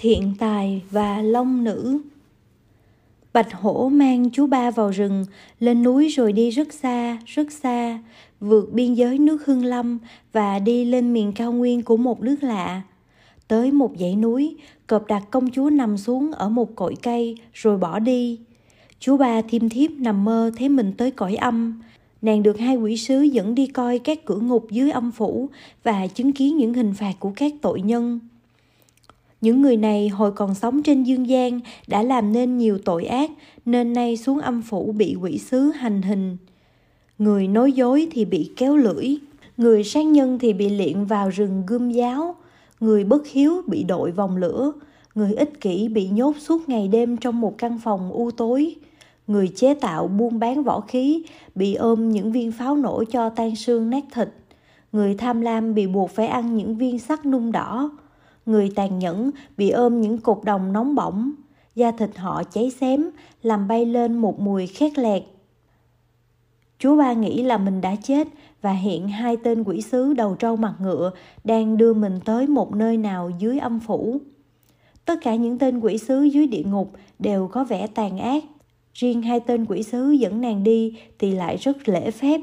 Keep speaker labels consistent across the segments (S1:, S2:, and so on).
S1: thiện tài và long nữ. Bạch hổ mang chú ba vào rừng, lên núi rồi đi rất xa rất xa, vượt biên giới nước hưng lâm và đi lên miền cao nguyên của một nước lạ. Tới một dãy núi, cọp đặt công chúa nằm xuống ở một cội cây rồi bỏ đi. Chú ba thiêm thiếp nằm mơ thấy mình tới cõi âm. Nàng được hai quỷ sứ dẫn đi coi các cửa ngục dưới âm phủ và chứng kiến những hình phạt của các tội nhân những người này hồi còn sống trên dương gian đã làm nên nhiều tội ác nên nay xuống âm phủ bị quỷ sứ hành hình. Người nói dối thì bị kéo lưỡi, người sát nhân thì bị liện vào rừng gươm giáo, người bất hiếu bị đội vòng lửa, người ích kỷ bị nhốt suốt ngày đêm trong một căn phòng u tối. Người chế tạo buôn bán võ khí bị ôm những viên pháo nổ cho tan xương nát thịt. Người tham lam bị buộc phải ăn những viên sắt nung đỏ người tàn nhẫn bị ôm những cục đồng nóng bỏng, da thịt họ cháy xém, làm bay lên một mùi khét lẹt. Chú ba nghĩ là mình đã chết và hiện hai tên quỷ sứ đầu trâu mặt ngựa đang đưa mình tới một nơi nào dưới âm phủ. Tất cả những tên quỷ sứ dưới địa ngục đều có vẻ tàn ác. Riêng hai tên quỷ sứ dẫn nàng đi thì lại rất lễ phép.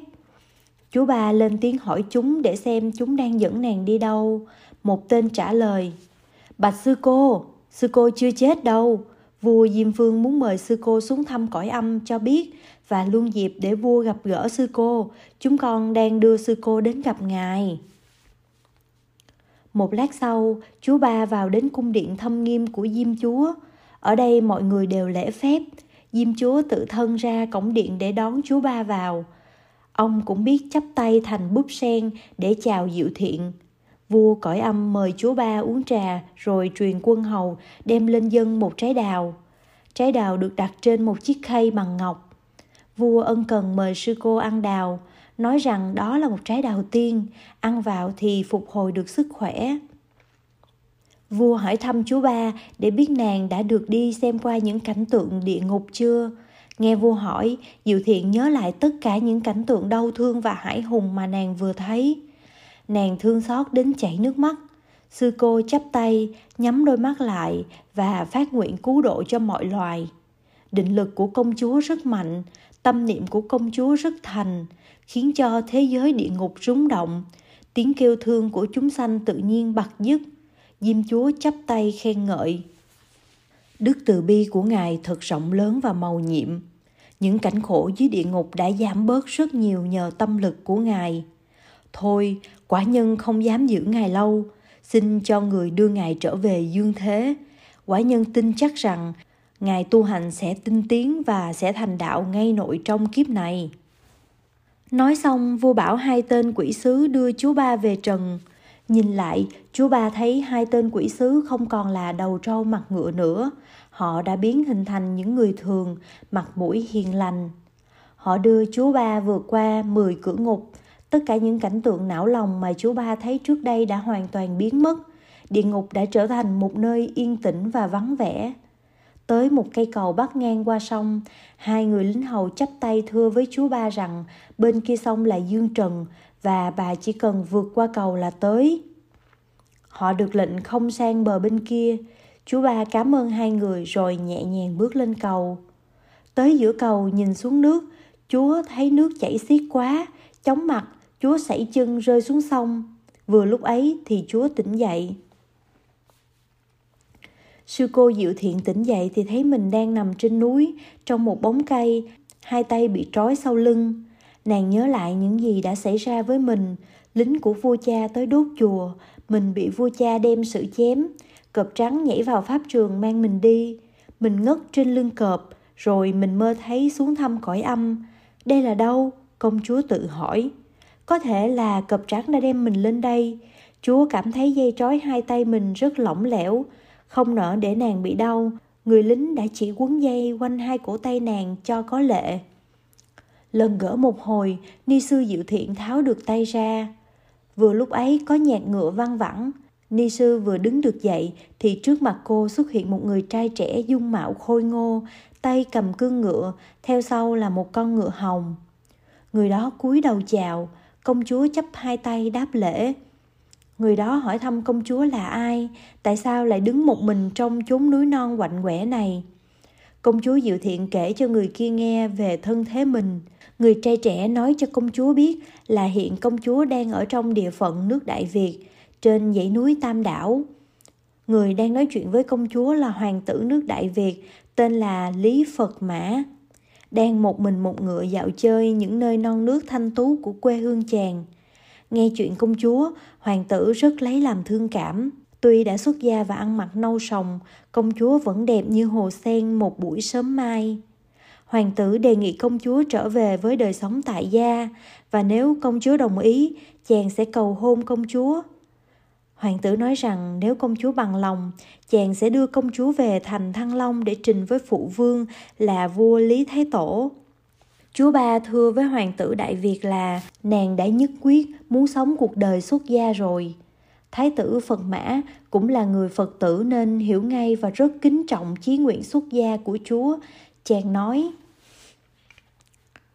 S1: Chú ba lên tiếng hỏi chúng để xem chúng đang dẫn nàng đi đâu. Một tên trả lời, Bạch sư cô, sư cô chưa chết đâu. Vua Diêm Phương muốn mời sư cô xuống thăm cõi âm cho biết và luôn dịp để vua gặp gỡ sư cô. Chúng con đang đưa sư cô đến gặp ngài. Một lát sau, chú ba vào đến cung điện thâm nghiêm của Diêm Chúa. Ở đây mọi người đều lễ phép. Diêm Chúa tự thân ra cổng điện để đón chú ba vào. Ông cũng biết chắp tay thành búp sen để chào Diệu Thiện. Vua cõi âm mời chúa ba uống trà rồi truyền quân hầu đem lên dân một trái đào. Trái đào được đặt trên một chiếc khay bằng ngọc. Vua ân cần mời sư cô ăn đào, nói rằng đó là một trái đào tiên, ăn vào thì phục hồi được sức khỏe. Vua hỏi thăm chú ba để biết nàng đã được đi xem qua những cảnh tượng địa ngục chưa. Nghe vua hỏi, Diệu Thiện nhớ lại tất cả những cảnh tượng đau thương và hải hùng mà nàng vừa thấy. Nàng thương xót đến chảy nước mắt. Sư cô chắp tay, nhắm đôi mắt lại và phát nguyện cứu độ cho mọi loài. Định lực của công chúa rất mạnh, tâm niệm của công chúa rất thành, khiến cho thế giới địa ngục rúng động. Tiếng kêu thương của chúng sanh tự nhiên bật dứt. Diêm chúa chắp tay khen ngợi. Đức từ bi của Ngài thật rộng lớn và màu nhiệm. Những cảnh khổ dưới địa ngục đã giảm bớt rất nhiều nhờ tâm lực của Ngài. Thôi, quả nhân không dám giữ ngài lâu, xin cho người đưa ngài trở về dương thế. Quả nhân tin chắc rằng ngài tu hành sẽ tinh tiến và sẽ thành đạo ngay nội trong kiếp này. Nói xong, vua bảo hai tên quỷ sứ đưa chú ba về trần. Nhìn lại, chú ba thấy hai tên quỷ sứ không còn là đầu trâu mặt ngựa nữa. Họ đã biến hình thành những người thường, mặt mũi hiền lành. Họ đưa chú ba vượt qua 10 cửa ngục, Tất cả những cảnh tượng não lòng mà chú ba thấy trước đây đã hoàn toàn biến mất. Địa ngục đã trở thành một nơi yên tĩnh và vắng vẻ. Tới một cây cầu bắc ngang qua sông, hai người lính hầu chắp tay thưa với chú ba rằng bên kia sông là Dương Trần và bà chỉ cần vượt qua cầu là tới. Họ được lệnh không sang bờ bên kia. Chú ba cảm ơn hai người rồi nhẹ nhàng bước lên cầu. Tới giữa cầu nhìn xuống nước, chúa thấy nước chảy xiết quá, chóng mặt Chúa sảy chân rơi xuống sông. Vừa lúc ấy thì Chúa tỉnh dậy. Sư cô Diệu Thiện tỉnh dậy thì thấy mình đang nằm trên núi trong một bóng cây, hai tay bị trói sau lưng. Nàng nhớ lại những gì đã xảy ra với mình, lính của vua cha tới đốt chùa, mình bị vua cha đem sự chém, cọp trắng nhảy vào pháp trường mang mình đi. Mình ngất trên lưng cọp, rồi mình mơ thấy xuống thăm cõi âm. Đây là đâu? Công chúa tự hỏi. Có thể là cọp trắng đã đem mình lên đây. Chúa cảm thấy dây trói hai tay mình rất lỏng lẻo, không nỡ để nàng bị đau. Người lính đã chỉ quấn dây quanh hai cổ tay nàng cho có lệ. Lần gỡ một hồi, ni sư diệu thiện tháo được tay ra. Vừa lúc ấy có nhạc ngựa văng vẳng. Ni sư vừa đứng được dậy thì trước mặt cô xuất hiện một người trai trẻ dung mạo khôi ngô, tay cầm cương ngựa, theo sau là một con ngựa hồng. Người đó cúi đầu chào, công chúa chấp hai tay đáp lễ. Người đó hỏi thăm công chúa là ai, tại sao lại đứng một mình trong chốn núi non quạnh quẻ này. Công chúa Diệu Thiện kể cho người kia nghe về thân thế mình. Người trai trẻ nói cho công chúa biết là hiện công chúa đang ở trong địa phận nước Đại Việt, trên dãy núi Tam Đảo. Người đang nói chuyện với công chúa là hoàng tử nước Đại Việt, tên là Lý Phật Mã. Đang một mình một ngựa dạo chơi những nơi non nước thanh tú của quê hương chàng. Nghe chuyện công chúa, hoàng tử rất lấy làm thương cảm. Tuy đã xuất gia và ăn mặc nâu sòng, công chúa vẫn đẹp như hồ sen một buổi sớm mai. Hoàng tử đề nghị công chúa trở về với đời sống tại gia và nếu công chúa đồng ý, chàng sẽ cầu hôn công chúa. Hoàng tử nói rằng nếu công chúa bằng lòng, chàng sẽ đưa công chúa về thành Thăng Long để trình với phụ vương là vua Lý Thái Tổ. Chúa ba thưa với hoàng tử Đại Việt là nàng đã nhất quyết muốn sống cuộc đời xuất gia rồi. Thái tử Phật Mã cũng là người Phật tử nên hiểu ngay và rất kính trọng chí nguyện xuất gia của Chúa. Chàng nói,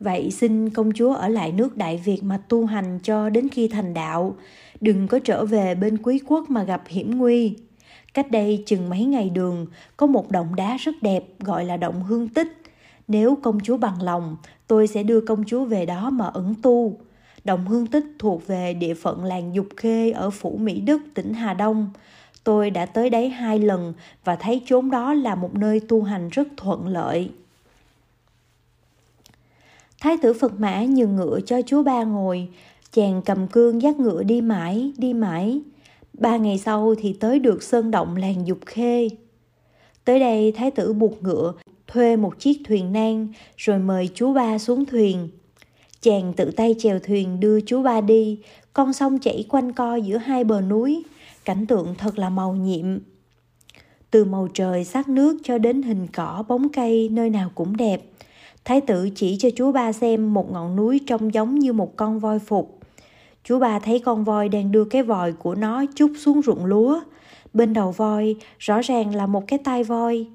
S1: Vậy xin công chúa ở lại nước Đại Việt mà tu hành cho đến khi thành đạo, đừng có trở về bên quý quốc mà gặp hiểm nguy. Cách đây chừng mấy ngày đường, có một động đá rất đẹp gọi là động hương tích. Nếu công chúa bằng lòng, tôi sẽ đưa công chúa về đó mà ẩn tu. Động Hương Tích thuộc về địa phận làng Dục Khê ở phủ Mỹ Đức, tỉnh Hà Đông. Tôi đã tới đấy hai lần và thấy chốn đó là một nơi tu hành rất thuận lợi. Thái tử Phật Mã nhường ngựa cho chúa ba ngồi, chàng cầm cương dắt ngựa đi mãi, đi mãi. Ba ngày sau thì tới được sơn động làng Dục Khê. Tới đây thái tử buộc ngựa, thuê một chiếc thuyền nan rồi mời chú ba xuống thuyền. Chàng tự tay chèo thuyền đưa chú ba đi, con sông chảy quanh co giữa hai bờ núi, cảnh tượng thật là màu nhiệm. Từ màu trời sắc nước cho đến hình cỏ bóng cây nơi nào cũng đẹp. Thái tử chỉ cho chú ba xem một ngọn núi trông giống như một con voi phục. Chú ba thấy con voi đang đưa cái vòi của nó chút xuống ruộng lúa. Bên đầu voi rõ ràng là một cái tai voi.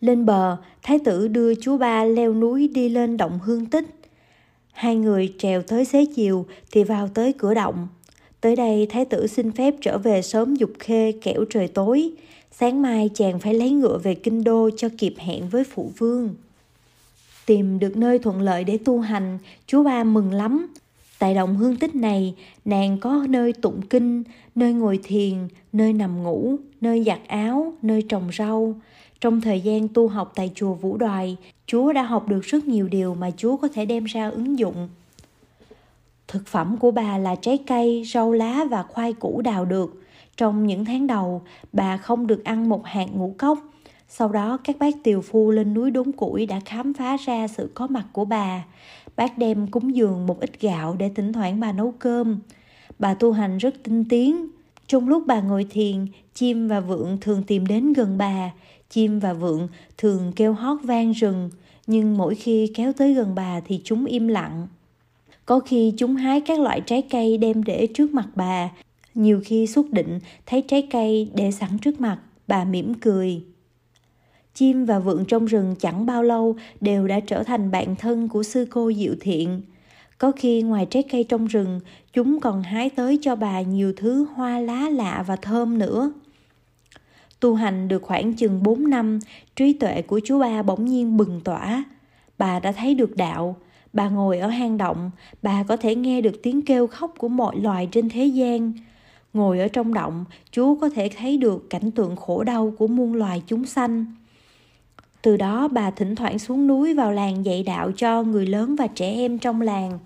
S1: Lên bờ, thái tử đưa chú ba leo núi đi lên động hương tích. Hai người trèo tới xế chiều thì vào tới cửa động. Tới đây thái tử xin phép trở về sớm dục khê kẻo trời tối. Sáng mai chàng phải lấy ngựa về kinh đô cho kịp hẹn với phụ vương. Tìm được nơi thuận lợi để tu hành, chú ba mừng lắm. Tại động hương tích này, nàng có nơi tụng kinh, nơi ngồi thiền, nơi nằm ngủ, nơi giặt áo, nơi trồng rau. Trong thời gian tu học tại chùa Vũ Đoài, Chúa đã học được rất nhiều điều mà Chúa có thể đem ra ứng dụng. Thực phẩm của bà là trái cây, rau lá và khoai củ đào được. Trong những tháng đầu, bà không được ăn một hạt ngũ cốc. Sau đó, các bác tiều phu lên núi đốn củi đã khám phá ra sự có mặt của bà. Bác đem cúng dường một ít gạo để thỉnh thoảng bà nấu cơm. Bà tu hành rất tinh tiến. Trong lúc bà ngồi thiền, chim và vượn thường tìm đến gần bà. Chim và vượn thường kêu hót vang rừng, nhưng mỗi khi kéo tới gần bà thì chúng im lặng. Có khi chúng hái các loại trái cây đem để trước mặt bà, nhiều khi xuất định thấy trái cây để sẵn trước mặt, bà mỉm cười. Chim và vượn trong rừng chẳng bao lâu đều đã trở thành bạn thân của sư cô Diệu Thiện. Có khi ngoài trái cây trong rừng, chúng còn hái tới cho bà nhiều thứ hoa lá lạ và thơm nữa. Tu hành được khoảng chừng 4 năm, trí tuệ của chú ba bỗng nhiên bừng tỏa. Bà đã thấy được đạo, bà ngồi ở hang động, bà có thể nghe được tiếng kêu khóc của mọi loài trên thế gian. Ngồi ở trong động, chú có thể thấy được cảnh tượng khổ đau của muôn loài chúng sanh. Từ đó bà thỉnh thoảng xuống núi vào làng dạy đạo cho người lớn và trẻ em trong làng.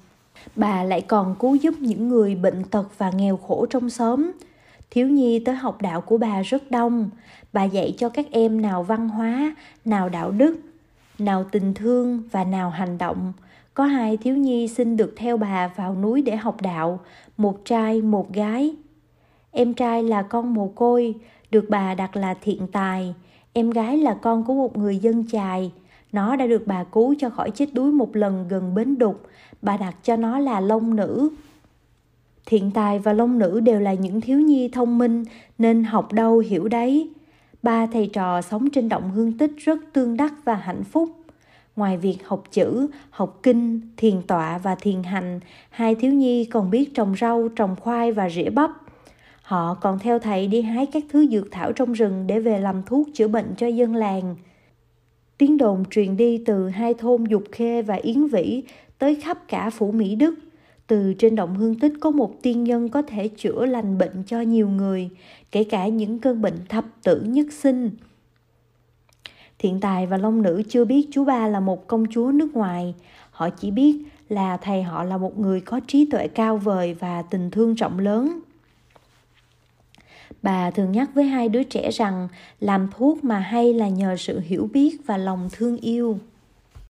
S1: Bà lại còn cứu giúp những người bệnh tật và nghèo khổ trong xóm. Thiếu nhi tới học đạo của bà rất đông. Bà dạy cho các em nào văn hóa, nào đạo đức, nào tình thương và nào hành động. Có hai thiếu nhi xin được theo bà vào núi để học đạo, một trai, một gái. Em trai là con mồ côi, được bà đặt là thiện tài. Em gái là con của một người dân chài. Nó đã được bà cứu cho khỏi chết đuối một lần gần bến đục. Bà đặt cho nó là lông nữ. Thiện tài và long nữ đều là những thiếu nhi thông minh nên học đâu hiểu đấy. Ba thầy trò sống trên động hương tích rất tương đắc và hạnh phúc. Ngoài việc học chữ, học kinh, thiền tọa và thiền hành, hai thiếu nhi còn biết trồng rau, trồng khoai và rỉa bắp. Họ còn theo thầy đi hái các thứ dược thảo trong rừng để về làm thuốc chữa bệnh cho dân làng. Tiếng đồn truyền đi từ hai thôn Dục Khê và Yến Vĩ tới khắp cả phủ Mỹ Đức. Từ trên động hương tích có một tiên nhân có thể chữa lành bệnh cho nhiều người, kể cả những cơn bệnh thập tử nhất sinh. Thiện tài và Long Nữ chưa biết chú ba là một công chúa nước ngoài. Họ chỉ biết là thầy họ là một người có trí tuệ cao vời và tình thương rộng lớn. Bà thường nhắc với hai đứa trẻ rằng, làm thuốc mà hay là nhờ sự hiểu biết và lòng thương yêu.